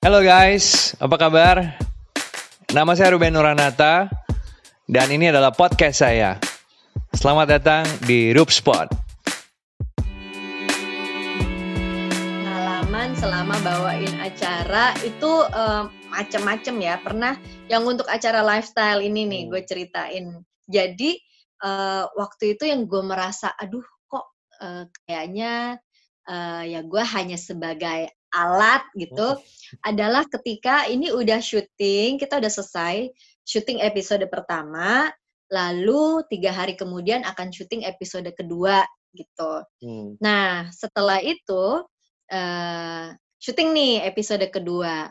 Halo guys, apa kabar? Nama saya Ruben Nuranata dan ini adalah podcast saya. Selamat datang di Roop Spot. pengalaman selama bawain acara itu eh, macem-macem ya pernah yang untuk acara lifestyle ini nih gue ceritain jadi eh, waktu itu yang gue merasa aduh kok eh, kayaknya eh, ya gue hanya sebagai alat gitu adalah ketika ini udah syuting kita udah selesai syuting episode pertama lalu tiga hari kemudian akan syuting episode kedua gitu Hmm. Nah, setelah itu eh syuting nih episode kedua.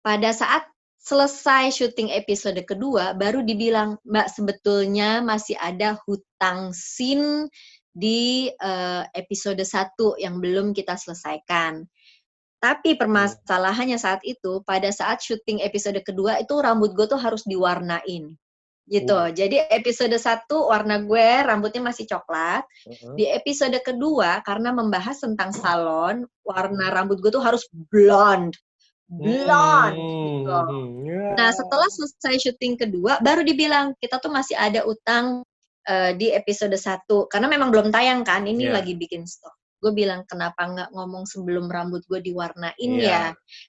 Pada saat selesai syuting episode kedua, baru dibilang, Mbak sebetulnya masih ada hutang scene di eh, episode satu yang belum kita selesaikan. Tapi permasalahannya saat itu, pada saat syuting episode kedua itu rambut gue tuh harus diwarnain. Gitu. Oh. Jadi episode satu warna gue rambutnya masih coklat. Di episode kedua, karena membahas tentang salon, warna rambut gue tuh harus blonde. Blonde. gitu. Nah, setelah selesai syuting kedua, baru dibilang, kita tuh masih ada utang eh, di episode satu. Karena memang belum tayang kan, ini Iya. lagi bikin stok. Gue bilang, kenapa nggak ngomong sebelum rambut gue diwarnain Iya. ya?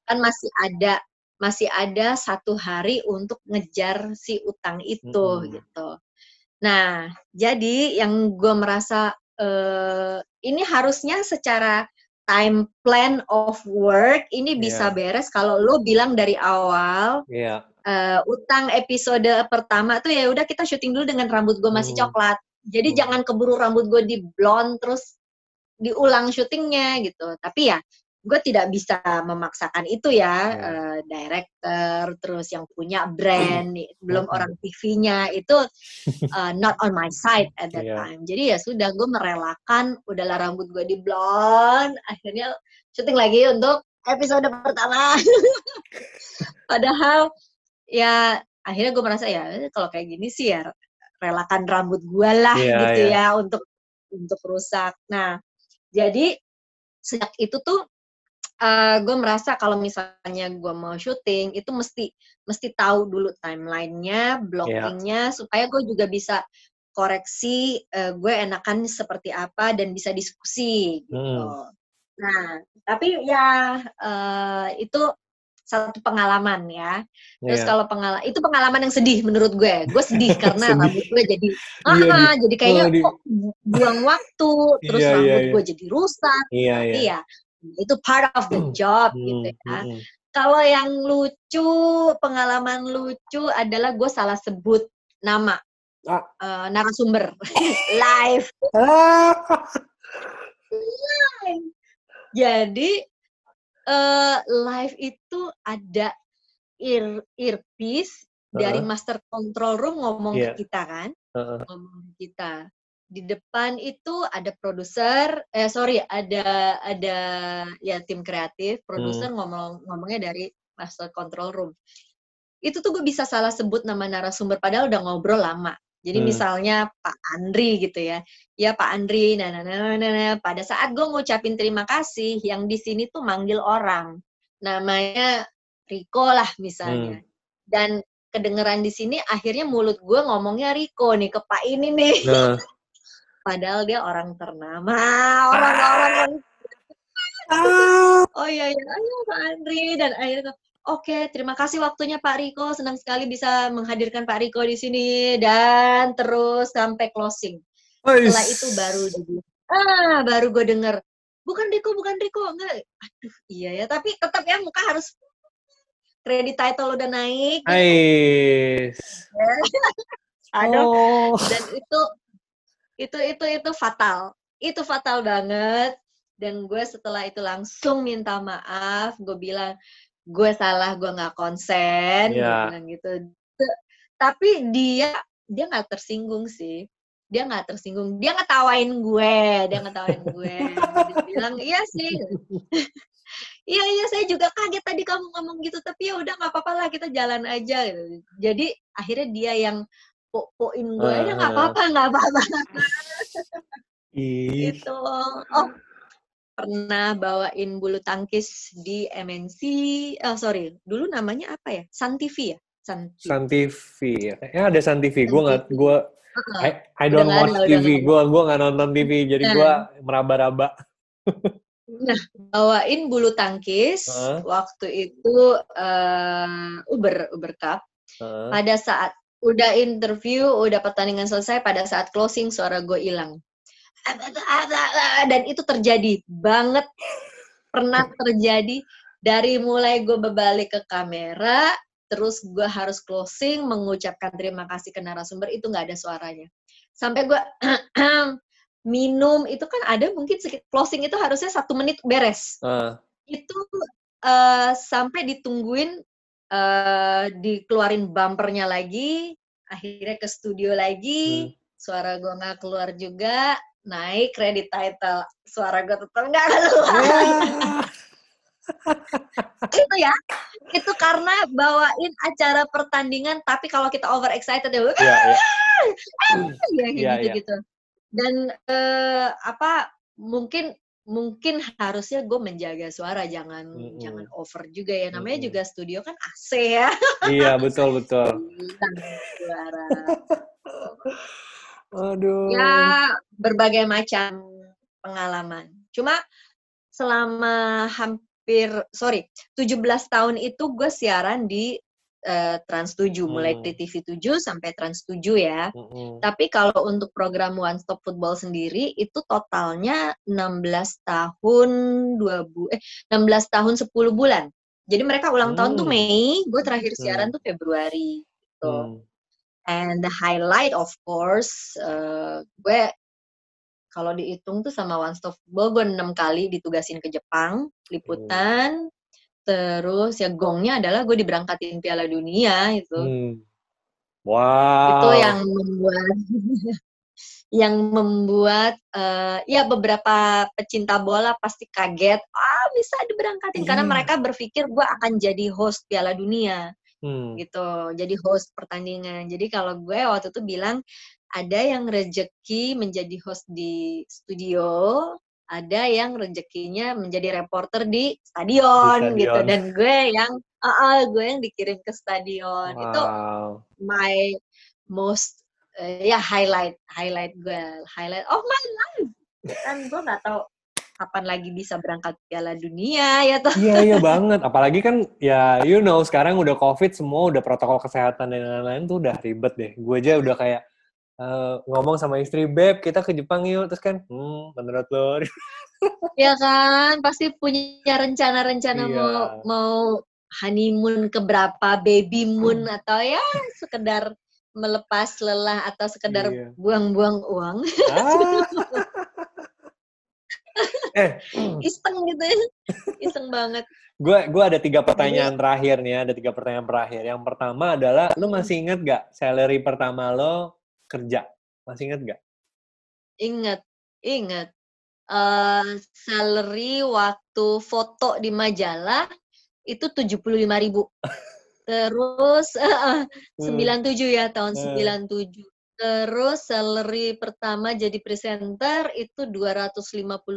Kan masih ada masih ada satu hari untuk ngejar si utang itu Mm-mm. gitu. Nah, jadi yang gue merasa eh, ini harusnya secara time plan of work ini bisa Iya. beres kalau lo bilang dari awal Iya. eh, utang episode pertama tuh ya udah kita syuting dulu dengan rambut gue masih Hmm. coklat. Jadi Hmm. jangan keburu rambut gue di blonde terus diulang syutingnya gitu. Tapi ya gue tidak bisa memaksakan itu ya, Iya. eh, director terus yang punya brand, nih, belum Hmm. orang TV-nya itu eh, not on my side at that Iya. time. Jadi ya sudah gue merelakan udahlah rambut gue di blonde, akhirnya syuting lagi untuk episode pertama. Padahal ya akhirnya gue merasa ya eh, kalau kayak gini sih ya relakan rambut gue lah Iya, gitu iya. ya untuk untuk rusak. Nah jadi sejak itu tuh eh gue merasa kalau misalnya gue mau syuting itu mesti mesti tahu dulu timelinenya, blockingnya supaya gue juga bisa koreksi eh, gue enakan seperti apa dan bisa diskusi gitu. Hmm. Nah tapi ya eh, itu satu pengalaman ya. Terus Iya. kalau pengalaman itu pengalaman yang sedih menurut gue. Gue sedih karena Sedih. rambut gue jadi ah, Iya, ah, jadi kayaknya oh, kok buang waktu, terus Iya, iya, rambut iya. gue jadi rusak. Iya, Tapi iya. ya itu part of the job Hmm, gitu ya. hmm, hmm. Kalau yang lucu, pengalaman lucu adalah gue salah sebut nama Ah. eh, narasumber live. Jadi eh, live itu ada ear earpiece dari Heeh. master control room ngomong Iya. ke kita kan, Heeh. ngomong ke kita. Di depan itu ada produser, eh sorry, ada ada ya tim kreatif, produser ngomong ngomongnya dari master control room. Itu tuh gue bisa salah sebut nama narasumber padahal udah ngobrol lama. Jadi Hmm. misalnya Pak Andri gitu ya, ya Pak Andri, nah, nah, nah, nah, nah. pada saat gue ngucapin terima kasih, yang di sini tuh manggil orang, namanya Riko lah misalnya, dan kedengeran di sini akhirnya mulut gue ngomongnya Riko nih ke Pak ini nih, Nah. padahal dia orang ternama, orang-orang oh iya iya. Ayo Pak Andri. Dan akhirnya oke terima kasih waktunya Pak Riko. Senang sekali bisa menghadirkan Pak Riko di sini. Dan terus sampai closing. Setelah itu baru ah baru gue denger. Bukan Riko bukan Riko enggak. Aduh iya ya. Tapi tetap ya muka harus kredit title udah naik. Ais. aduh. Oh. dan itu itu itu itu fatal. Itu fatal banget. Dan gue setelah itu langsung minta maaf. Gue bilang gue salah gue nggak konsen gue Iya. bilang gitu. Tapi dia dia nggak tersinggung sih. Dia nggak tersinggung. Dia ngetawain gue dia ngetawain gue. Dia bilang iya sih. Iya iya saya juga kaget tadi kamu ngomong gitu tapi ya udah nggak apa-apa lah kita jalan aja gitu. jadi akhirnya dia yang po-poin gue ya nggak apa-apa nggak apa-apa gitu oh pernah bawain bulu tangkis di MNC. Oh sorry, dulu namanya apa ya? Sun TV ya? Sun TV. Sun TV ya. Ada Sun TV. Gue nggak, gue I, I don't watch ada, TV. Gue gue nggak nonton TV. Jadi nah. gue meraba-raba. nah, bawain bulu tangkis huh? waktu itu uh, Uber Uber Cup. Uh. Pada saat udah interview, udah pertandingan selesai, pada saat closing suara gue hilang dan itu terjadi banget. Pernah terjadi. Dari mulai gue berbalik ke kamera terus gue harus closing mengucapkan terima kasih ke narasumber itu nggak ada suaranya. Sampai gue minum itu kan ada mungkin closing itu harusnya satu menit beres. Uh. itu uh, sampai ditungguin uh, dikeluarin bumpernya lagi akhirnya ke studio lagi. Hmm. suara gue nggak keluar juga naik kredit title suara gue tetap nggak keluar yeah. itu ya itu karena bawain acara pertandingan tapi kalau kita over excited ya yeah, yeah. ya yeah, gitu gitu dan uh, apa mungkin mungkin harusnya gue menjaga suara jangan mm -hmm. jangan over juga ya namanya mm -hmm. juga studio kan AC ya iya betul betul suara Aduh. Ya, berbagai macam pengalaman. Cuma selama hampir, sorry, 17 tahun itu gue siaran di uh, Trans 7, hmm. mulai di TV 7 sampai Trans 7 ya. Hmm. Tapi kalau untuk program One Stop Football sendiri, itu totalnya 16 tahun, 2 bu eh, 16 tahun 10 bulan. Jadi mereka ulang hmm. tahun tuh hmm. Mei, gue terakhir siaran hmm. tuh Februari. Gitu. Hmm. And the highlight of course, uh, gue kalau dihitung tuh sama One Stop Football, gue enam kali ditugasin ke Jepang, liputan. Hmm. Terus ya gongnya adalah gue diberangkatin Piala Dunia itu. Hmm. Wow. Itu yang membuat yang membuat uh, ya beberapa pecinta bola pasti kaget ah bisa diberangkatin hmm. karena mereka berpikir gue akan jadi host Piala Dunia hmm. gitu jadi host pertandingan jadi kalau gue waktu itu bilang ada yang rejeki menjadi host di studio ada yang rezekinya menjadi reporter di stadion, di stadion. gitu dan gue yang uh, uh, gue yang dikirim ke stadion wow. itu my most uh, ya highlight highlight gue highlight of my life kan gue nggak tahu kapan lagi bisa berangkat Piala Dunia ya tuh. Iya iya banget, apalagi kan ya you know sekarang udah COVID semua udah protokol kesehatan dan lain-lain tuh udah ribet deh. Gue aja udah kayak uh, ngomong sama istri beb kita ke Jepang yuk terus kan hmm menurut lo ya kan pasti punya rencana-rencana iya. mau mau honeymoon ke berapa baby moon hmm. atau ya sekedar melepas lelah atau sekedar iya. buang-buang iya. uang ah. eh. Iseng gitu ya. Iseng banget. Gue gue ada tiga pertanyaan Jadi, terakhir nih ada tiga pertanyaan terakhir. Yang pertama adalah lu masih inget gak salary pertama lo kerja? Masih inget gak inget inget uh, salary waktu foto di majalah itu tujuh puluh lima ribu. Terus sembilan uh, tujuh ya tahun hmm. sembilan tujuh Terus salary pertama jadi presenter itu 250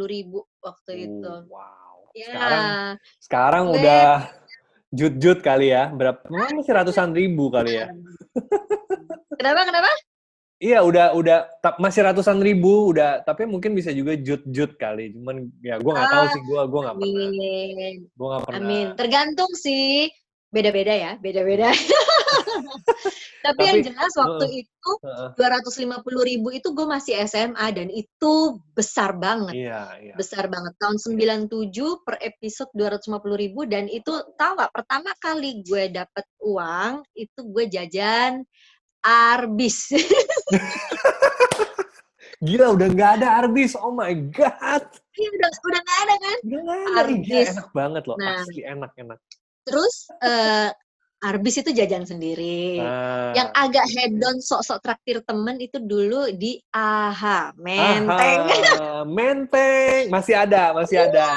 ribu waktu uh, itu. Wow. Ya. Sekarang, sekarang udah jut-jut kali ya. Berapa? Masih ratusan ribu kali ya. kenapa? Kenapa? Iya, udah udah masih ratusan ribu udah, tapi mungkin bisa juga jut-jut kali. Cuman ya gue nggak ah, tahu sih, gue gue nggak pernah. Gue nggak pernah. Amin. Tergantung sih, beda-beda ya, beda-beda. Tapi, Tapi yang jelas waktu uh, itu dua ratus lima puluh ribu itu gue masih SMA dan itu besar banget, iya, iya. besar banget. Tahun 97 per episode dua ratus lima puluh ribu dan itu gak pertama kali gue dapet uang itu gue jajan arbis. Gila udah nggak ada arbis, oh my god. Iya udah udah nggak ada kan? Gak ada. Iya, arbis. enak banget loh, nah, asli enak enak. Terus uh, Arbis itu jajan sendiri. Ah. Yang agak hedon sok-sok traktir temen itu dulu di AHA, Menteng. Aha, Menteng, masih ada, masih iya. ada.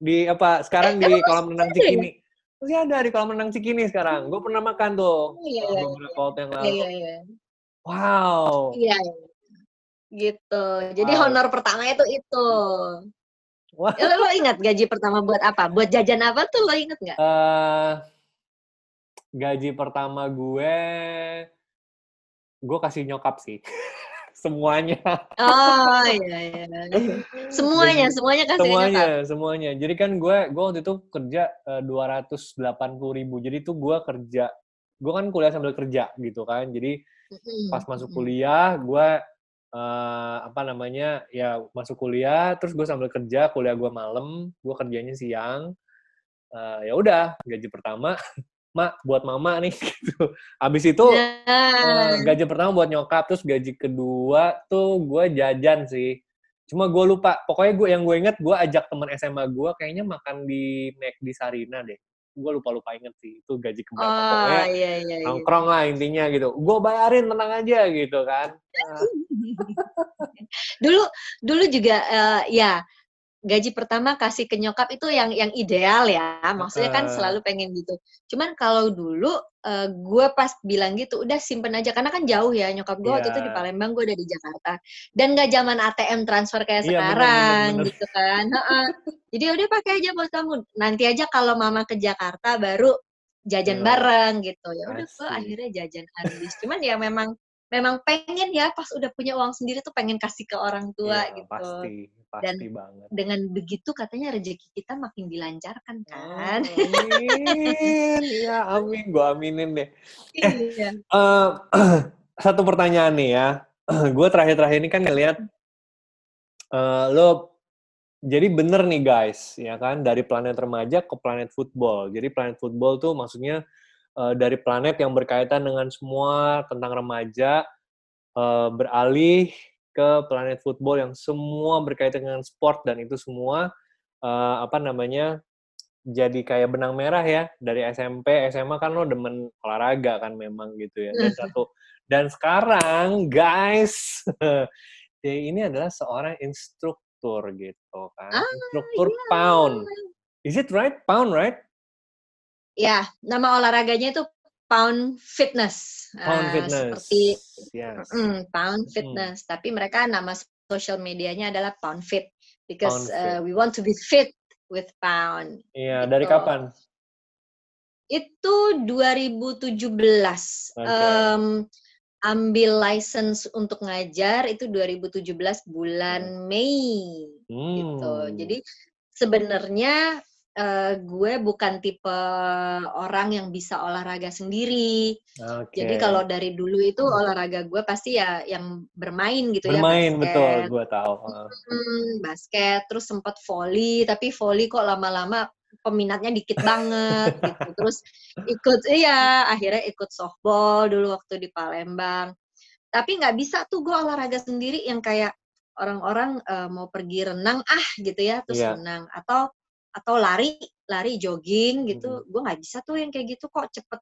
Di apa? Sekarang eh, di kolam renang Cikini. Masih ada di kolam renang Cikini sekarang. Gue pernah makan tuh. Oh, iya, iya. Beberapa waktu yang lalu. Iya, iya. Wow. Iya, iya. Gitu. Jadi wow. honor pertama itu itu. Wah. Ya, lo ingat gaji pertama buat apa? Buat jajan apa tuh lo inget nggak? Uh, gaji pertama gue, gue kasih nyokap sih. semuanya. Oh iya iya. Semuanya, Jadi, semuanya kasih Semuanya, nyokap. semuanya. Jadi kan gue gue waktu itu kerja eh, dua ratus delapan puluh ribu. Jadi tuh gue kerja, gue kan kuliah sambil kerja gitu kan. Jadi pas masuk kuliah, gue uh, apa namanya ya masuk kuliah terus gue sambil kerja kuliah gue malam gue kerjanya siang uh, ya udah gaji pertama mak buat mama nih gitu. Abis itu uh, gaji pertama buat nyokap terus gaji kedua tuh gue jajan sih. Cuma gue lupa pokoknya gue yang gue inget gue ajak teman SMA gue kayaknya makan di Mac di Sarina deh gue lupa lupa inget sih itu gaji keberapa oh, pokoknya iya, iya, iya. nongkrong lah intinya gitu. Gue bayarin tenang aja gitu kan. Dulu dulu juga uh, ya gaji pertama kasih ke nyokap itu yang yang ideal ya. Maksudnya kan selalu pengen gitu. Cuman kalau dulu uh, gue pas bilang gitu udah simpen aja. Karena kan jauh ya nyokap gue yeah. waktu itu di iya. Palembang gue udah di Jakarta. Dan gak zaman ATM transfer kayak yeah, sekarang bener, bener, bener. gitu kan. Jadi udah pakai aja buat kamu. Nanti aja kalau mama ke Jakarta baru jajan yeah. bareng gitu. Ya udah gue akhirnya jajan habis. Cuman ya memang memang pengen ya pas udah punya uang sendiri tuh pengen kasih ke orang tua ya, gitu. Pasti, pasti Dan banget. dengan begitu katanya rezeki kita makin dilancarkan kan. Oh, amin. ya amin, gua aminin deh. Eh, iya. uh, satu pertanyaan nih ya. gue terakhir-terakhir ini kan ngeliat uh, lo jadi bener nih guys, ya kan dari planet remaja ke planet football. Jadi planet football tuh maksudnya uh, dari planet yang berkaitan dengan semua tentang remaja uh, beralih ke planet football yang semua berkaitan dengan sport dan itu semua uh, apa namanya jadi kayak benang merah ya dari SMP SMA kan lo demen olahraga kan memang gitu ya dan satu dan sekarang guys ya ini adalah seorang instruktur gitu kan ah, instruktur yeah. pound. Is it right? Pound right Ya, nama olahraganya itu Pound Fitness. Pound uh, Fitness. Seperti yes. mm, Pound. Fitness. Hmm. Tapi mereka nama social medianya adalah Pound Fit because Pound fit. Uh, we want to be fit with Pound. Iya, gitu. dari kapan? Itu 2017. Okay. Um, ambil license untuk ngajar itu 2017 bulan hmm. Mei gitu. hmm. gitu. Jadi sebenarnya uh, gue bukan tipe orang yang bisa olahraga sendiri. Okay. Jadi kalau dari dulu itu hmm. olahraga gue pasti ya yang bermain gitu bermain, ya. Bermain betul, gue tahu. Hmm, basket, terus sempat volley, tapi volley kok lama-lama peminatnya dikit banget gitu. Terus ikut iya, akhirnya ikut softball dulu waktu di Palembang. Tapi nggak bisa tuh gue olahraga sendiri yang kayak orang-orang uh, mau pergi renang ah gitu ya terus yeah. renang atau atau lari lari jogging gitu hmm. gue nggak bisa tuh yang kayak gitu kok cepet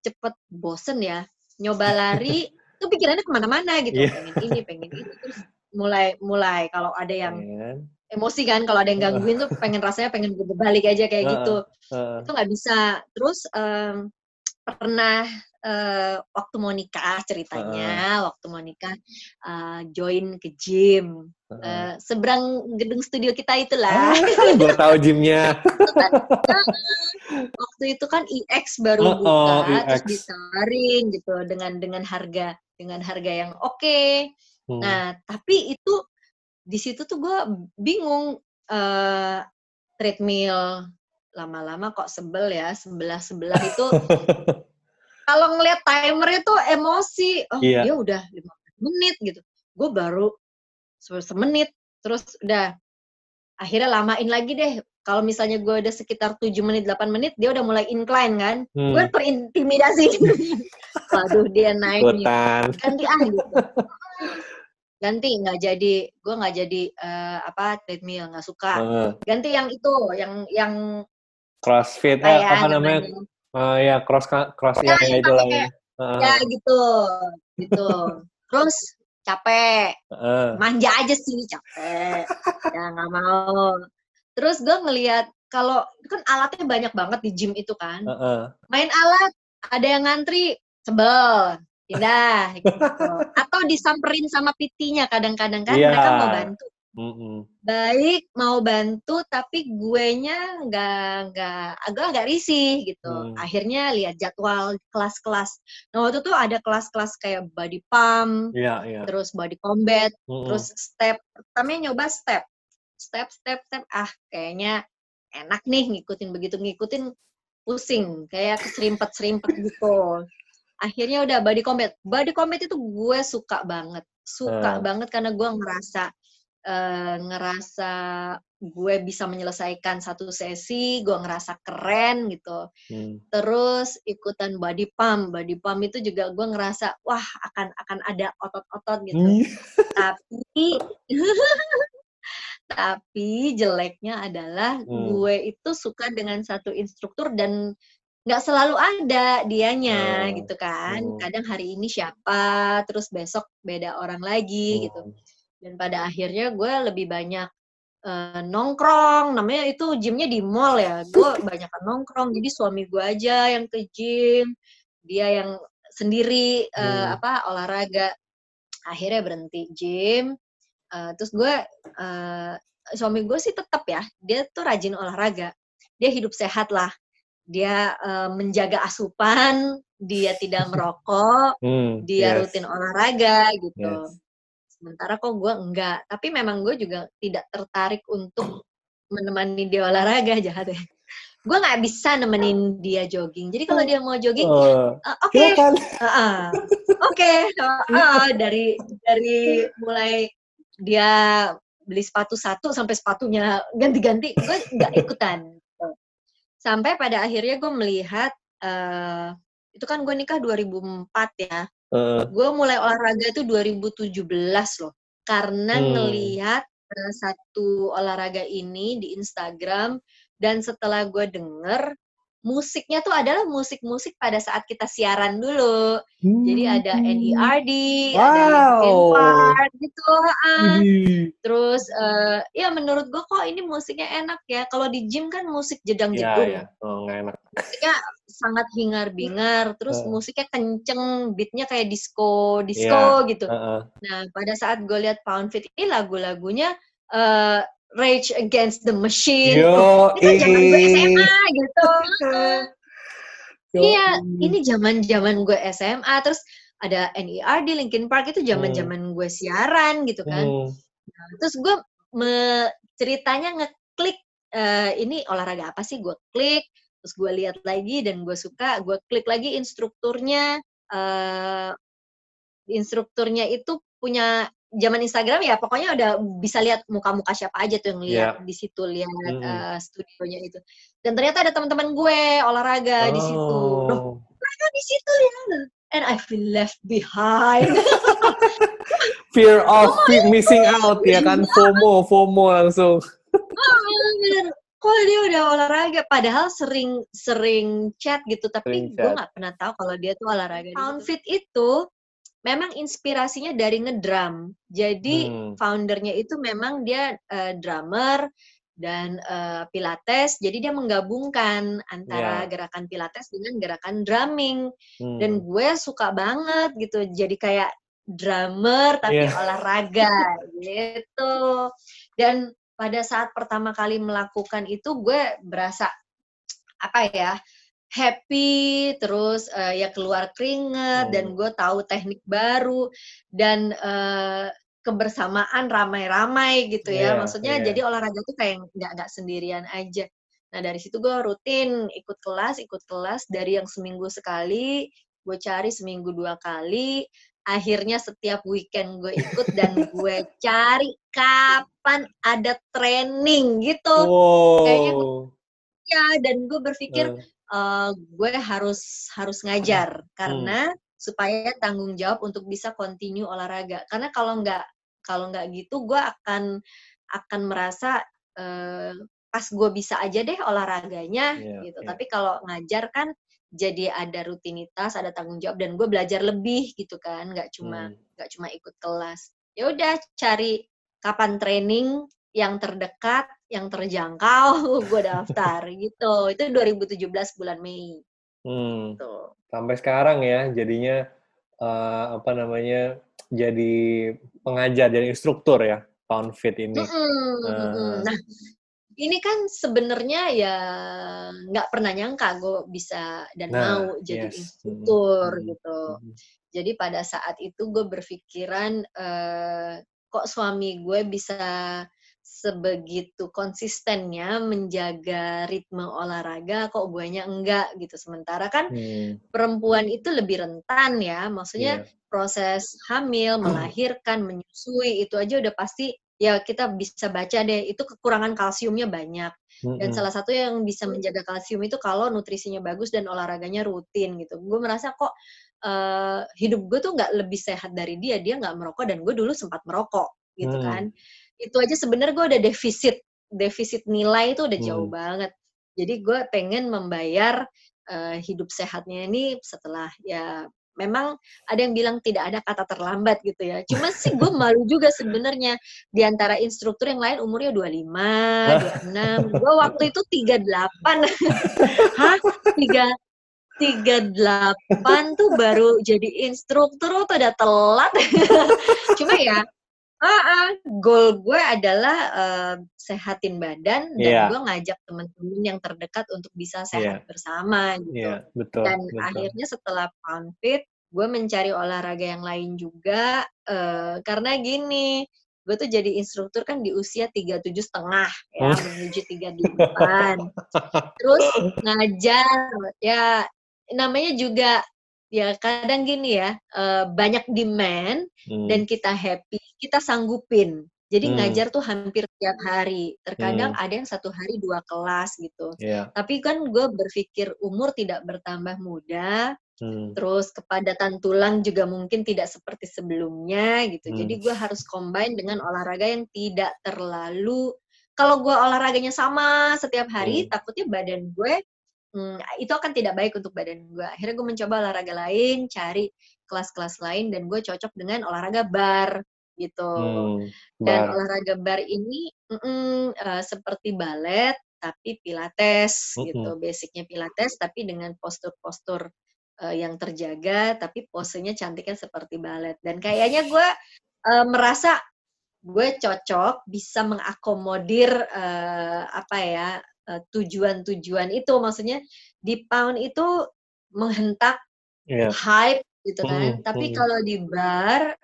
cepet bosen ya nyoba lari tuh pikirannya ke mana-mana gitu yeah. pengen ini pengen ini terus mulai mulai kalau ada yang yeah. emosi kan kalau ada yang gangguin tuh pengen rasanya pengen gue balik aja kayak uh, gitu uh. itu nggak bisa terus um, pernah uh, waktu mau nikah ceritanya, uh. waktu mau nikah uh, join ke gym. Uh, seberang gedung studio kita itulah. Ah, gue tahu gymnya. waktu itu kan EX baru uh, buka, oh, EX. terus ditawarin gitu dengan dengan harga dengan harga yang oke. Okay. Hmm. Nah, tapi itu di situ tuh gue bingung uh, treadmill lama-lama kok sebel ya sebelah sebelah itu. Kalau ngelihat timer itu emosi. Oh iya. dia udah lima menit gitu. Gue baru semenit. Terus udah akhirnya lamain lagi deh. Kalau misalnya gue udah sekitar 7 menit 8 menit dia udah mulai incline kan. Hmm. gue terintimidasi. Waduh dia naik nih. Ganti ah gitu. Ganti nggak jadi. Gue nggak jadi uh, apa treadmill nggak suka. Uh. ganti yang itu yang yang crossfit eh, apa namanya, namanya Uh, ya cross cross ya, ya, ya itu lah ya. Uh. Ya gitu, gitu. Terus capek, uh. manja aja sih capek, ya nggak mau. Terus gue ngelihat kalau kan alatnya banyak banget di gym itu kan, uh -uh. main alat ada yang ngantri sebel, pindah gitu. Atau disamperin sama pitinya kadang-kadang kan yeah. mereka mau bantu. Mm-mm. baik mau bantu tapi gue nya nggak nggak agak agak risih gitu Hmm. akhirnya lihat jadwal kelas-kelas nah waktu itu ada kelas-kelas kayak body pump Iya, iya. terus body combat Mm-mm. terus step pertamanya nyoba step step step step ah kayaknya enak nih ngikutin begitu ngikutin pusing kayak keserimpet serimpet gitu akhirnya udah body combat body combat itu gue suka banget suka Hmm. banget karena gue ngerasa eh, ngerasa gue bisa menyelesaikan satu sesi gue ngerasa keren gitu Hmm. terus ikutan body pump body pump itu juga gue ngerasa wah akan akan ada otot-otot gitu Ih. tapi tapi jeleknya adalah Hmm. gue itu suka dengan satu instruktur dan nggak selalu ada dianya Hmm. gitu kan Hmm. kadang hari ini siapa terus besok beda orang lagi gitu Hmm. Dan pada akhirnya gue lebih banyak eh, nongkrong namanya itu gymnya di mall ya gue banyak nongkrong jadi suami gue aja yang ke gym dia yang sendiri eh, Hmm. apa olahraga akhirnya berhenti gym Eh, terus gue eh, suami gue sih tetap ya dia tuh rajin olahraga dia hidup sehat lah dia eh, menjaga asupan dia tidak merokok Hmm. dia Yes. rutin olahraga gitu. Yes. Sementara kok gue enggak. Tapi memang gue juga tidak tertarik untuk menemani dia olahraga jahat ya. Gue nggak bisa nemenin dia jogging. Jadi kalau dia mau jogging, Eh, eh, oke, oke, Heeh, dari dari mulai dia beli sepatu satu sampai sepatunya ganti-ganti, gue nggak ikutan. Sampai pada akhirnya gue melihat eh itu kan gue nikah 2004 ya Eh, gue mulai olahraga itu 2017 loh karena Hmm. ngelihat satu olahraga ini di Instagram dan setelah gue denger musiknya tuh adalah musik-musik pada saat kita siaran dulu jadi ada Hmm. NERD ada Linkin Wow. Park gitu. Widih. terus eh, ya menurut gue kok ini musiknya enak ya kalau di gym kan musik jedang Ya, jedung ya. Oh, nggak enak. musiknya sangat hingar-bingar, terus Eh. musiknya kenceng, beatnya kayak disco, disco gitu. Heeh. Nah, pada saat gue lihat Pound Fit ini lagu-lagunya eh, Rage Against the Machine. Yo, Oh, ini kan zaman gue. SMA gitu. Iya, ini zaman-zaman gue SMA, terus ada NERD, Linkin Park itu zaman-zaman gue siaran gitu kan. Hmm. Nah, terus gue me- ceritanya ngeklik eh, ini olahraga apa sih gue klik terus gue lihat lagi dan gue suka gue klik lagi instrukturnya eh instrukturnya itu punya zaman Instagram ya pokoknya udah bisa lihat muka-muka siapa aja tuh yang lihat di situ lihat Mm-mm. eh, studionya itu dan ternyata ada teman-teman gue olahraga di situ Loh, Oh. mereka di situ ya and I feel left behind Fear of missing out ya kan FOMO, FOMO langsung. Ah, bener. Kok dia udah olahraga? Padahal sering sering chat gitu, tapi gue nggak pernah tahu kalau dia tuh olahraga. Pound Fit itu memang inspirasinya dari ngedrum. Jadi Hmm. foundernya itu memang dia eh, drummer dan eh, pilates. Jadi dia menggabungkan antara Ya. gerakan pilates dengan gerakan drumming. Hmm. Dan gue suka banget gitu. Jadi kayak drummer tapi Iya. olahraga gitu. Dan pada saat pertama kali melakukan itu gue berasa apa ya happy terus eh, ya keluar keringet Hmm. dan gue tahu teknik baru dan eh, kebersamaan ramai-ramai gitu ya Iya, maksudnya iya. jadi olahraga tuh kayak nggak nggak sendirian aja nah dari situ gue rutin ikut kelas ikut kelas dari yang seminggu sekali gue cari seminggu dua kali akhirnya setiap weekend gue ikut dan gue cari kapan ada training gitu kayaknya Wow. ya dan gue berpikir Eh, eh, gue harus harus ngajar. Karena supaya tanggung jawab untuk bisa continue olahraga. Karena kalau nggak kalau nggak gitu gue akan akan merasa eh, pas gue bisa aja deh olahraganya Iya, gitu. iya. tapi kalau ngajar kan jadi ada rutinitas ada tanggung jawab dan gue belajar lebih gitu kan. Nggak cuma hmm. nggak cuma ikut kelas. Ya udah cari kapan training yang terdekat yang terjangkau gue daftar gitu itu 2017 bulan Mei Hmm. tuh Sampai sekarang ya jadinya eh, apa namanya jadi pengajar jadi instruktur ya. pound fit ini. Mm -mm, uh. Nah, ini kan sebenarnya ya nggak pernah nyangka gue bisa dan nah, mau jadi yes. instruktur mm -hmm. gitu. Mm -hmm. Jadi pada saat itu gue berpikiran uh, kok suami gue bisa sebegitu konsistennya menjaga ritme olahraga kok guanya enggak gitu. Sementara kan hmm. perempuan itu lebih rentan ya. Maksudnya yeah. proses hamil melahirkan menyusui itu aja udah pasti ya kita bisa baca deh itu kekurangan kalsiumnya banyak. Dan salah satu yang bisa menjaga kalsium itu kalau nutrisinya bagus dan olahraganya rutin gitu. Gue merasa kok uh, hidup gue tuh nggak lebih sehat dari dia dia nggak merokok dan gue dulu sempat merokok gitu hmm. kan itu aja sebenarnya gue udah defisit defisit nilai itu udah jauh hmm. banget jadi gue pengen membayar uh, hidup sehatnya ini setelah ya memang ada yang bilang tidak ada kata terlambat gitu ya. Cuma sih gue malu juga sebenarnya di antara instruktur yang lain umurnya 25, 26. Gue waktu itu 38. Hah? 3 38 tuh baru jadi instruktur tuh udah telat. Cuma ya Uh, uh, goal gue adalah uh, sehatin badan dan yeah. gue ngajak temen-temen yang terdekat untuk bisa sehat yeah. bersama gitu. Yeah, betul, dan betul. akhirnya setelah pound fit, gue mencari olahraga yang lain juga uh, karena gini, gue tuh jadi instruktur kan di usia tiga tujuh setengah ya oh. menuju tiga delapan, terus ngajar ya namanya juga ya kadang gini ya uh, banyak demand hmm. dan kita happy kita sanggupin jadi hmm. ngajar tuh hampir tiap hari terkadang hmm. ada yang satu hari dua kelas gitu yeah. tapi kan gue berpikir umur tidak bertambah muda hmm. terus kepadatan tulang juga mungkin tidak seperti sebelumnya gitu hmm. jadi gue harus combine dengan olahraga yang tidak terlalu kalau gue olahraganya sama setiap hari hmm. takutnya badan gue hmm, itu akan tidak baik untuk badan gue. Akhirnya gue mencoba olahraga lain, cari kelas-kelas lain, dan gue cocok dengan olahraga bar gitu. Hmm, dan olahraga bar ini mm -mm, uh, seperti balet, tapi pilates mm -hmm. gitu. Basicnya pilates, tapi dengan postur-postur uh, yang terjaga, tapi posenya cantiknya seperti balet. Dan kayaknya gue uh, merasa gue cocok bisa mengakomodir uh, apa ya Eh, tujuan-tujuan itu maksudnya di pound itu menghentak yeah. hype gitu kan mm, tapi mm. kalau di bar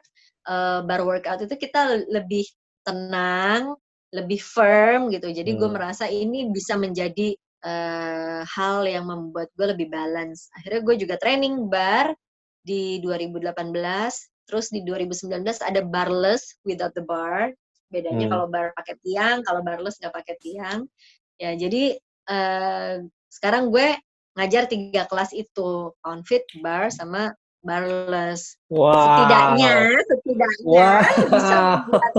uh, bar workout itu kita lebih tenang lebih firm gitu jadi mm. gue merasa ini bisa menjadi uh, hal yang membuat gue lebih balance akhirnya gue juga training bar di 2018 terus di 2019 ada barless without the bar bedanya mm. kalau bar pakai tiang kalau barless nggak pakai tiang ya jadi uh, sekarang gue ngajar tiga kelas itu pound fit bar sama barless wow. setidaknya setidaknya wow. bisa membuat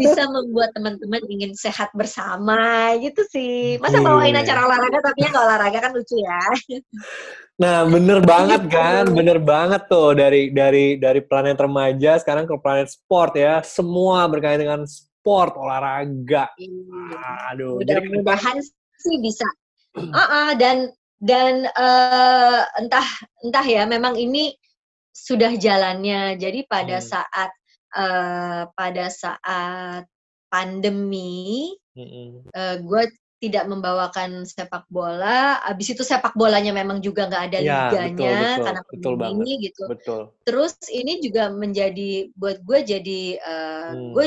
bisa membuat teman-teman ingin sehat bersama gitu sih masa yeah. bawain acara olahraga tapi nggak olahraga kan lucu ya nah bener banget kan bener banget tuh dari dari dari planet remaja sekarang ke planet sport ya semua berkaitan dengan sport, olahraga. Iya. Aduh. Mudah-mudahan sih bisa. Uh -uh, dan dan uh, entah entah ya, memang ini sudah jalannya. Jadi pada hmm. saat uh, pada saat pandemi, hmm. uh, gue tidak membawakan sepak bola. Abis itu sepak bolanya memang juga nggak ada ya, liganya betul, betul, karena betul ini gitu. Betul. Terus ini juga menjadi buat gue jadi uh, hmm. gue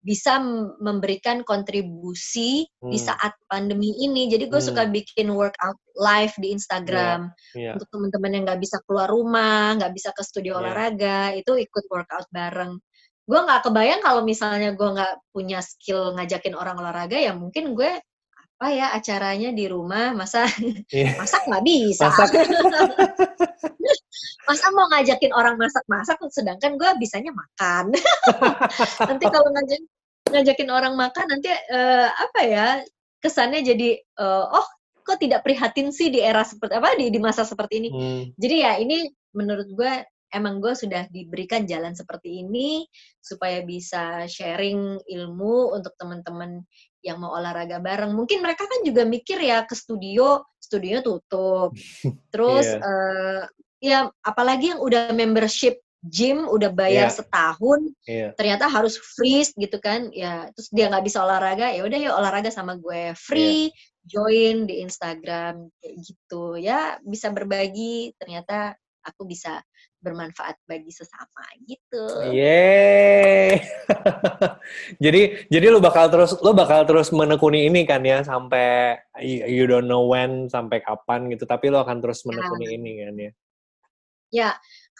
bisa memberikan kontribusi hmm. di saat pandemi ini. Jadi gue hmm. suka bikin workout live di Instagram yeah. Yeah. untuk teman-teman yang nggak bisa keluar rumah, nggak bisa ke studio yeah. olahraga, itu ikut workout bareng. Gue nggak kebayang kalau misalnya gue nggak punya skill ngajakin orang olahraga, ya mungkin gue apa ya acaranya di rumah masa yeah. masak nggak bisa. Masak. masa mau ngajakin orang masak-masak sedangkan gue bisanya makan nanti kalau ngajak ngajakin orang makan nanti uh, apa ya kesannya jadi uh, oh kok tidak prihatin sih di era seperti apa di di masa seperti ini hmm. jadi ya ini menurut gue emang gue sudah diberikan jalan seperti ini supaya bisa sharing ilmu untuk teman-teman yang mau olahraga bareng. Mungkin mereka kan juga mikir ya ke studio, studio tutup. Terus yeah. Iya. uh, ya apalagi yang udah membership gym udah bayar Iya. setahun Iya. ternyata harus freeze gitu kan ya terus dia nggak bisa olahraga ya udah yuk olahraga sama gue free join di Instagram kayak gitu ya bisa berbagi ternyata aku bisa bermanfaat bagi sesama gitu Yeay. jadi jadi lu bakal terus lu bakal terus menekuni ini kan ya sampai you don't know when sampai kapan gitu tapi lu akan terus menekuni ini kan ya. ya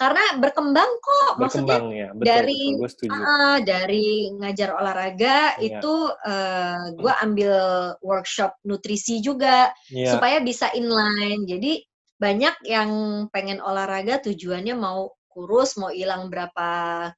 karena berkembang kok maksudnya Berkembang ya. Betul, dari betul. Ah, dari ngajar olahraga Iya. itu eh, gue ambil workshop nutrisi juga Iya. supaya bisa inline. Jadi banyak yang pengen olahraga tujuannya mau kurus, mau hilang berapa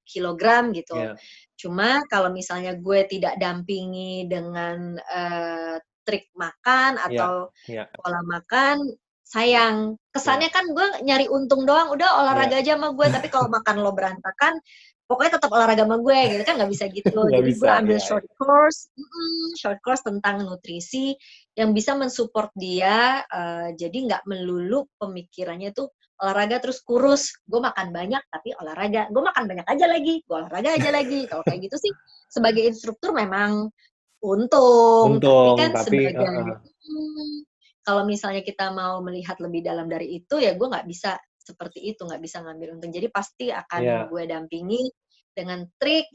kilogram gitu. Iya. Cuma kalau misalnya gue tidak dampingi dengan eh, trik makan Iya, atau iya. pola makan, sayang. Kesannya kan gue nyari untung doang, udah olahraga aja sama gue. Tapi kalau makan lo berantakan, pokoknya tetap olahraga sama gue gitu kan nggak bisa gitu. Nggak Jadi gue bisa, ambil iya, short course, mm, short course tentang nutrisi yang bisa mensupport dia. eh, jadi nggak melulu pemikirannya tuh olahraga terus kurus. Gue makan banyak tapi olahraga. Gue makan banyak aja lagi, gue olahraga aja lagi. Kalau kayak gitu sih sebagai instruktur memang untung, Untung, tapi kan tapi, sebagai. Hmm, kalau misalnya kita mau melihat lebih dalam dari itu ya gue nggak bisa seperti itu nggak bisa ngambil untung jadi pasti akan Iya. gue dampingi dengan trik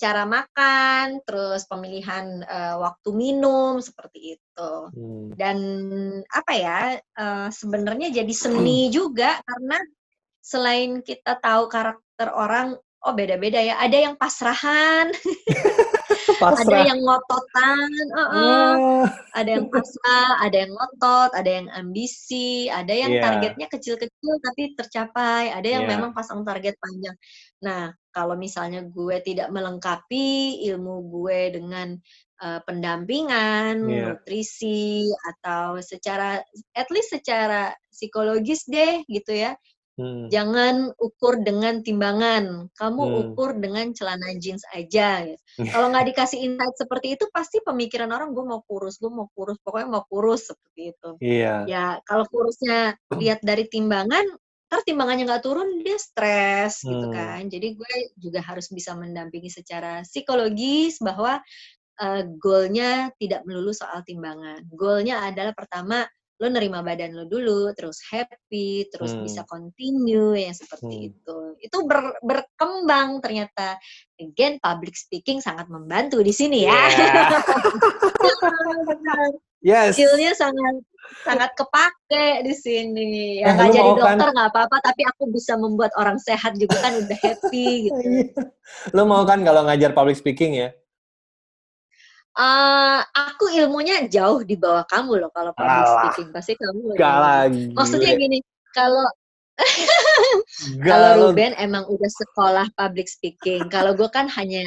cara makan terus pemilihan eh, waktu minum seperti itu. Hmm. dan apa ya eh, sebenarnya jadi seni juga karena selain kita tahu karakter orang oh beda-beda ya ada yang pasrahan ada yang ngototan uh-uh Ah. ada yang pasrah, ada yang ngotot, ada yang ambisi, ada yang Iya. targetnya kecil-kecil tapi tercapai, ada yang Iya. memang pasang target panjang. Nah, kalau misalnya gue tidak melengkapi ilmu gue dengan eh, pendampingan, Iya. nutrisi atau secara at least secara psikologis deh gitu ya. Hmm. Jangan ukur dengan timbangan, kamu Hmm. ukur dengan celana jeans aja. Gitu. Kalau nggak dikasih insight seperti itu, pasti pemikiran orang gue mau kurus, gue mau kurus, pokoknya mau kurus seperti itu. Iya. Ya kalau kurusnya lihat dari timbangan, ntar timbangannya nggak turun dia stres gitu Hmm. kan. Jadi gue juga harus bisa mendampingi secara psikologis bahwa eh, goalnya tidak melulu soal timbangan. Goalnya adalah pertama lo nerima badan lo dulu, terus happy, terus Hmm. bisa continue yang seperti Hmm. itu. Itu ber- berkembang ternyata. Again, public speaking sangat membantu di sini ya. Yeah. Yes. Skillnya sangat sangat kepake di sini. Eh, Ya nggak lu jadi kan? dokter nggak apa-apa, tapi aku bisa membuat orang sehat juga kan udah happy gitu. Lo mau kan kalau ngajar public speaking ya? Eh, aku ilmunya jauh di bawah kamu loh kalau public speaking pasti kamu. Gak lagi. Maksudnya gini, kalau kalau Ruben emang udah sekolah public speaking, kalau gue kan hanya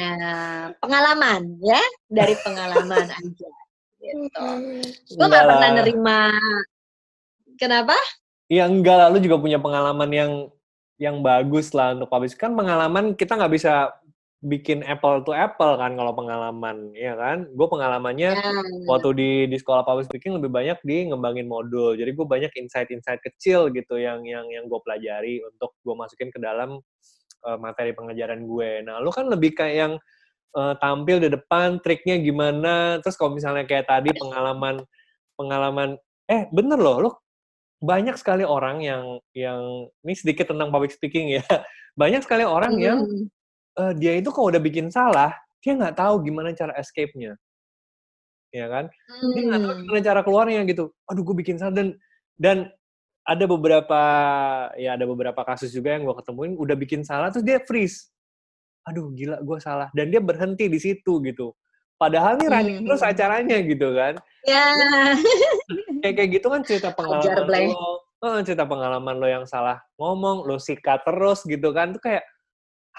pengalaman ya dari pengalaman aja. Gitu. Gue nggak pernah nerima. Kenapa? Ya enggak lah, lu juga punya pengalaman yang yang bagus lah untuk public speaking. Kan pengalaman kita nggak bisa bikin apple to apple kan kalau pengalaman, ya kan? Gue pengalamannya Ya, waktu di di sekolah public speaking lebih banyak di ngembangin modul. Jadi gue banyak insight-insight kecil gitu yang yang yang gue pelajari untuk gue masukin ke dalam uh, materi pengajaran gue. Nah, lu kan lebih kayak yang uh, tampil di depan, triknya gimana. Terus kalau misalnya kayak tadi pengalaman pengalaman eh bener loh, lu banyak sekali orang yang yang ini sedikit tentang public speaking ya. Banyak sekali orang yang eh, dia itu kalau udah bikin salah, dia nggak tahu gimana cara escape-nya. Ya kan? Dia nggak tahu mm. gimana cara keluarnya gitu. Aduh, gue bikin salah dan dan ada beberapa ya ada beberapa kasus juga yang gue ketemuin udah bikin salah terus dia freeze. Aduh, gila gue salah dan dia berhenti di situ gitu. Padahal nih running Hmm. terus acaranya gitu kan. Ya, Kayak kayak gitu kan cerita pengalaman lo. Eh, cerita pengalaman lo yang salah ngomong, lo sikat terus gitu kan. Tuh kayak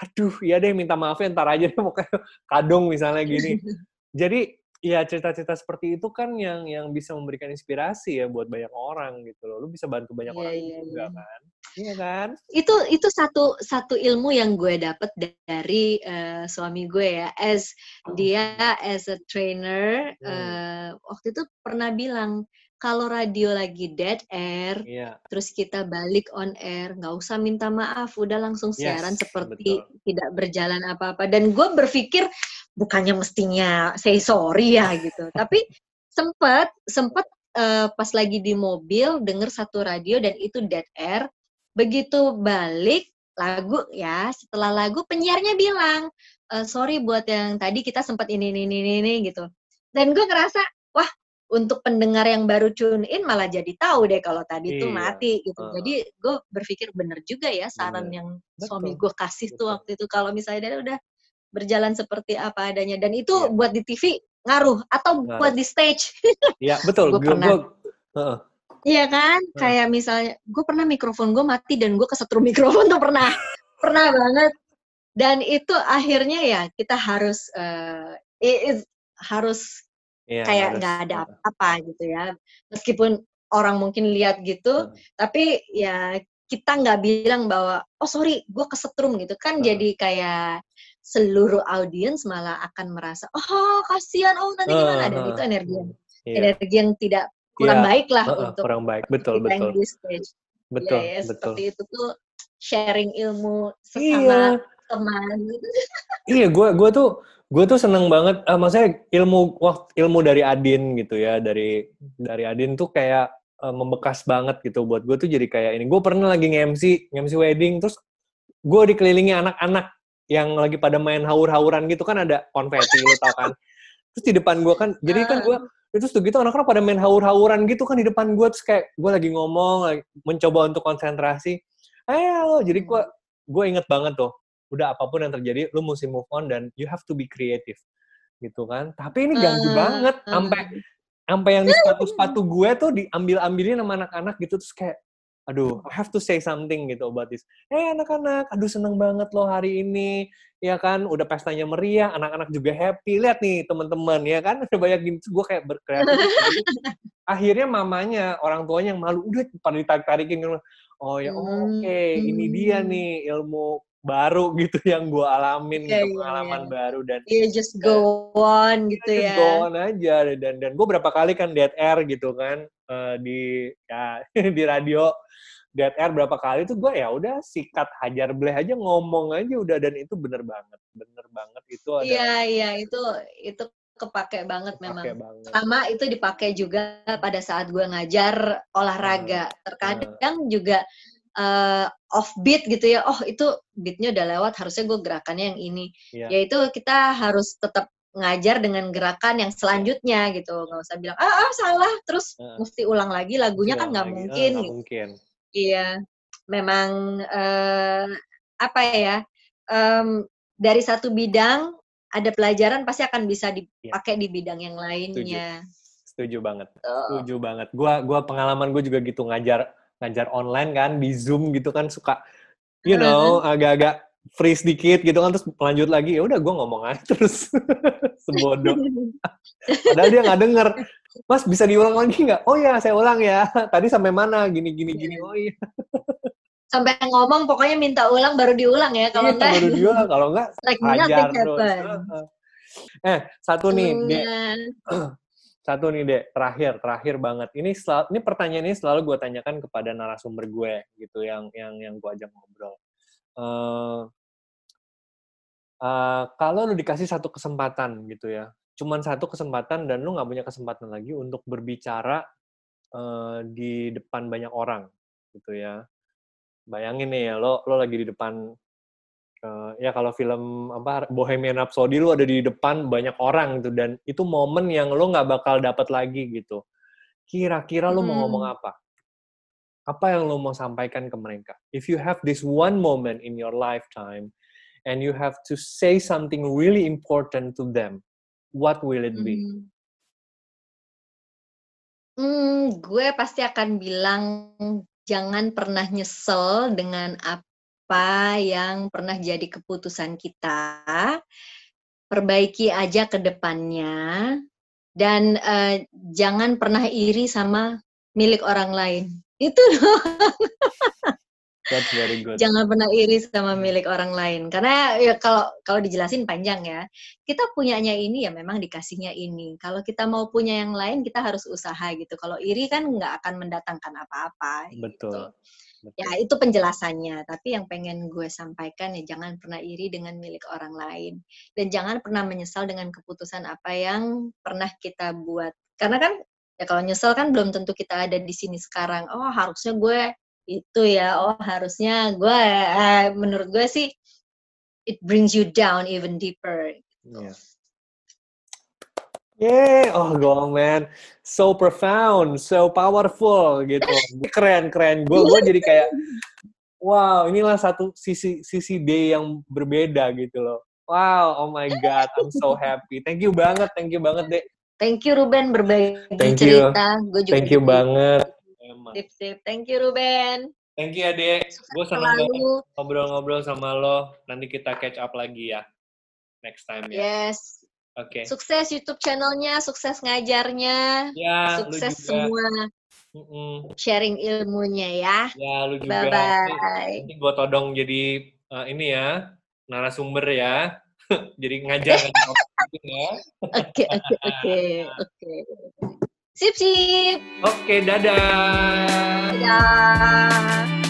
aduh, ya deh minta maaf ya ntar aja deh pokoknya kadung misalnya gini. Jadi ya cerita-cerita seperti itu kan yang yang bisa memberikan inspirasi ya buat banyak orang gitu loh. Lu bisa bantu banyak Iya, orang iya, juga iya. kan. Iya kan? itu itu satu satu ilmu yang gue dapet dari eh, suami gue ya as dia as a trainer Hmm. eh, waktu itu pernah bilang kalau radio lagi dead air, Iya. terus kita balik on air, nggak usah minta maaf, udah langsung siaran Yes, seperti betul. tidak berjalan apa-apa. Dan gue berpikir bukannya mestinya say sorry ya gitu, tapi sempet sempet eh, pas lagi di mobil denger satu radio dan itu dead air, begitu balik lagu ya, setelah lagu penyiarnya bilang "Eh, sorry buat yang tadi kita sempat ini ini ini ini gitu. Dan gue ngerasa wah untuk pendengar yang baru tune in malah jadi tahu deh kalau tadi tuh Iya, mati gitu. heeh. Jadi gue berpikir bener juga ya saran Bener. yang Betul, suami gue kasih tuh betul. waktu itu kalau misalnya dia udah berjalan seperti apa adanya dan itu Iya. buat di TV ngaruh atau Ngaruh. buat di stage. Iya, betul. Gue pernah. heeh. Iya kan? Heeh. Kayak misalnya gue pernah mikrofon gue mati dan gue kesetrum mikrofon tuh pernah. pernah banget. Dan itu akhirnya ya kita harus eh, i- i- harus Iya, kayak nggak ada apa-apa gitu ya. Meskipun orang mungkin lihat gitu, Heeh. tapi ya kita nggak bilang bahwa oh sorry gue kesetrum gitu kan Heeh. jadi kayak seluruh audiens malah akan merasa oh kasihan oh nanti gimana dan Heeh, itu energi yang Iya. energi yang tidak kurang Iya, baik lah heeh, untuk kurang baik. Betul, betul. di stage. Betul, ya, ya, betul. seperti itu tuh sharing ilmu Iya. sesama teman gitu. Iya, gue gua tuh gue tuh seneng banget. eh, maksudnya ilmu waktu ilmu dari Adin gitu ya, dari dari Adin tuh kayak eh, membekas banget gitu buat gue tuh jadi kayak ini. Gue pernah lagi nge-MC, nge-MC wedding, terus gue dikelilingi anak-anak yang lagi pada main haur-hauran gitu kan ada konfeti lo tau kan. Terus di depan gue kan, jadi kan gue itu tuh gitu anak-anak pada main haur-hauran gitu kan di depan gue terus kayak gue lagi ngomong, lagi mencoba untuk konsentrasi. Ayo, jadi gue gue inget banget tuh udah apa pun yang terjadi lu mesti move on dan you have to be creative gitu kan tapi ini ganggu Eh, banget eh. sampai sampai yang di sepatu-sepatu gue tuh diambil-ambilin sama anak-anak gitu terus kayak aduh I have to say something gitu about this eh anak-anak aduh seneng banget loh hari ini ya kan udah pestanya meriah anak-anak juga happy lihat nih teman-teman ya kan udah banyak gini gue kayak berkreatif Jadi, akhirnya mamanya orang tuanya yang malu udah pada ditarik-tarikin gitu. oh ya Hmm, oke ini dia hmm. nih ilmu baru gitu yang gue alamin Iya, gitu iya, pengalaman iya. baru dan Iya just go on gitu just ya. go on aja dan dan gue berapa kali kan dead air gitu kan eh, di ya di radio dead air berapa kali tuh gue ya udah sikat hajar bleh aja ngomong aja udah dan itu bener banget bener banget itu ada Iya iya itu itu kepake banget memang. pakai banget Sama itu dipakai juga pada saat gue ngajar olahraga. Terkadang juga eh, off beat gitu ya. Oh itu beatnya udah lewat, harusnya gue gerakannya yang ini. Iya. Yaitu kita harus tetap ngajar dengan gerakan yang selanjutnya gitu. Nggak usah bilang ah, ah salah, terus Heeh. mesti ulang lagi lagunya kan nggak mungkin. nggak gitu. mungkin Iya, memang eh, apa ya? em, dari satu bidang ada pelajaran pasti akan bisa Iya. dipakai di bidang yang lainnya. setuju banget Tuh. setuju banget gua gua pengalaman gue juga gitu ngajar ngajar online kan di zoom gitu kan suka you know agak-agak freeze dikit gitu kan terus lanjut lagi ya udah gue ngomong aja terus sebodoh. Padahal dia nggak denger. Mas bisa diulang lagi nggak? Oh ya saya ulang ya. Tadi sampai mana? Gini gini gini. Oh iya. Sampai ngomong pokoknya minta ulang baru diulang ya. Kalau Iya, enggak, baru diulang. Kalau nggak like hajar terus. eh satu nih. Satu nih dek. Terakhir terakhir banget. Ini sel- ini pertanyaan ini selalu gue tanyakan kepada narasumber gue gitu yang yang yang gue ajak ngobrol. Eh, eh, kalau lu dikasih satu kesempatan gitu ya cuman satu kesempatan dan lu nggak punya kesempatan lagi untuk berbicara eh, di depan banyak orang gitu ya. Bayangin nih ya lo lo lagi di depan eh, ya kalau film apa Bohemian Rhapsody lu ada di depan banyak orang gitu dan itu momen yang lo nggak bakal dapat lagi gitu kira-kira lo mau Hmm. ngomong apa apa yang lo mau sampaikan ke mereka if you have this one moment in your lifetime and you have to say something really important to them what will it be Hmm. Hmm, gue pasti akan bilang jangan pernah nyesel dengan apa yang pernah jadi keputusan kita. Perbaiki aja ke depannya dan eh, jangan pernah iri sama milik orang lain. Itu doang. That's very good. Jangan pernah iri sama milik orang lain. Karena ya kalau kalau dijelasin panjang ya. Kita punyanya ini ya memang dikasihnya ini. Kalau kita mau punya yang lain kita harus usaha gitu. Kalau iri kan nggak akan mendatangkan apa-apa. Betul. Gitu. Betul. Ya itu penjelasannya. Tapi yang pengen gue sampaikan ya jangan pernah iri dengan milik orang lain. Dan jangan pernah menyesal dengan keputusan apa yang pernah kita buat. Karena kan ya kalau nyesel kan belum tentu kita ada di sini sekarang. Oh harusnya gue itu ya oh harusnya gue eh, menurut gue sih it brings you down even deeper Yeah. Yeah, oh go man, so profound, so powerful gitu. Keren, keren. Gue gue jadi kayak, wow, inilah satu sisi sisi D yang berbeda gitu loh. Wow, oh my god, I'm so happy. Thank you banget, thank you banget deh. thank you Ruben berbagi Thank you. cerita gue juga Thank you jadi banget. Emang. sip sip thank you Ruben Thank you ya dek. Gue senang banget selalu ngobrol-ngobrol sama lo. Nanti kita catch up lagi ya. Next time ya. yes Oke. sukses YouTube channelnya sukses ngajarnya Ya, sukses semua Mm-mm. sharing ilmunya ya Ya, lu juga. bye bye Nanti gue todong jadi eh, ini ya, narasumber ya. jadi ngajar ya. oke oke oke oke sip sip Oke, dadah. dadah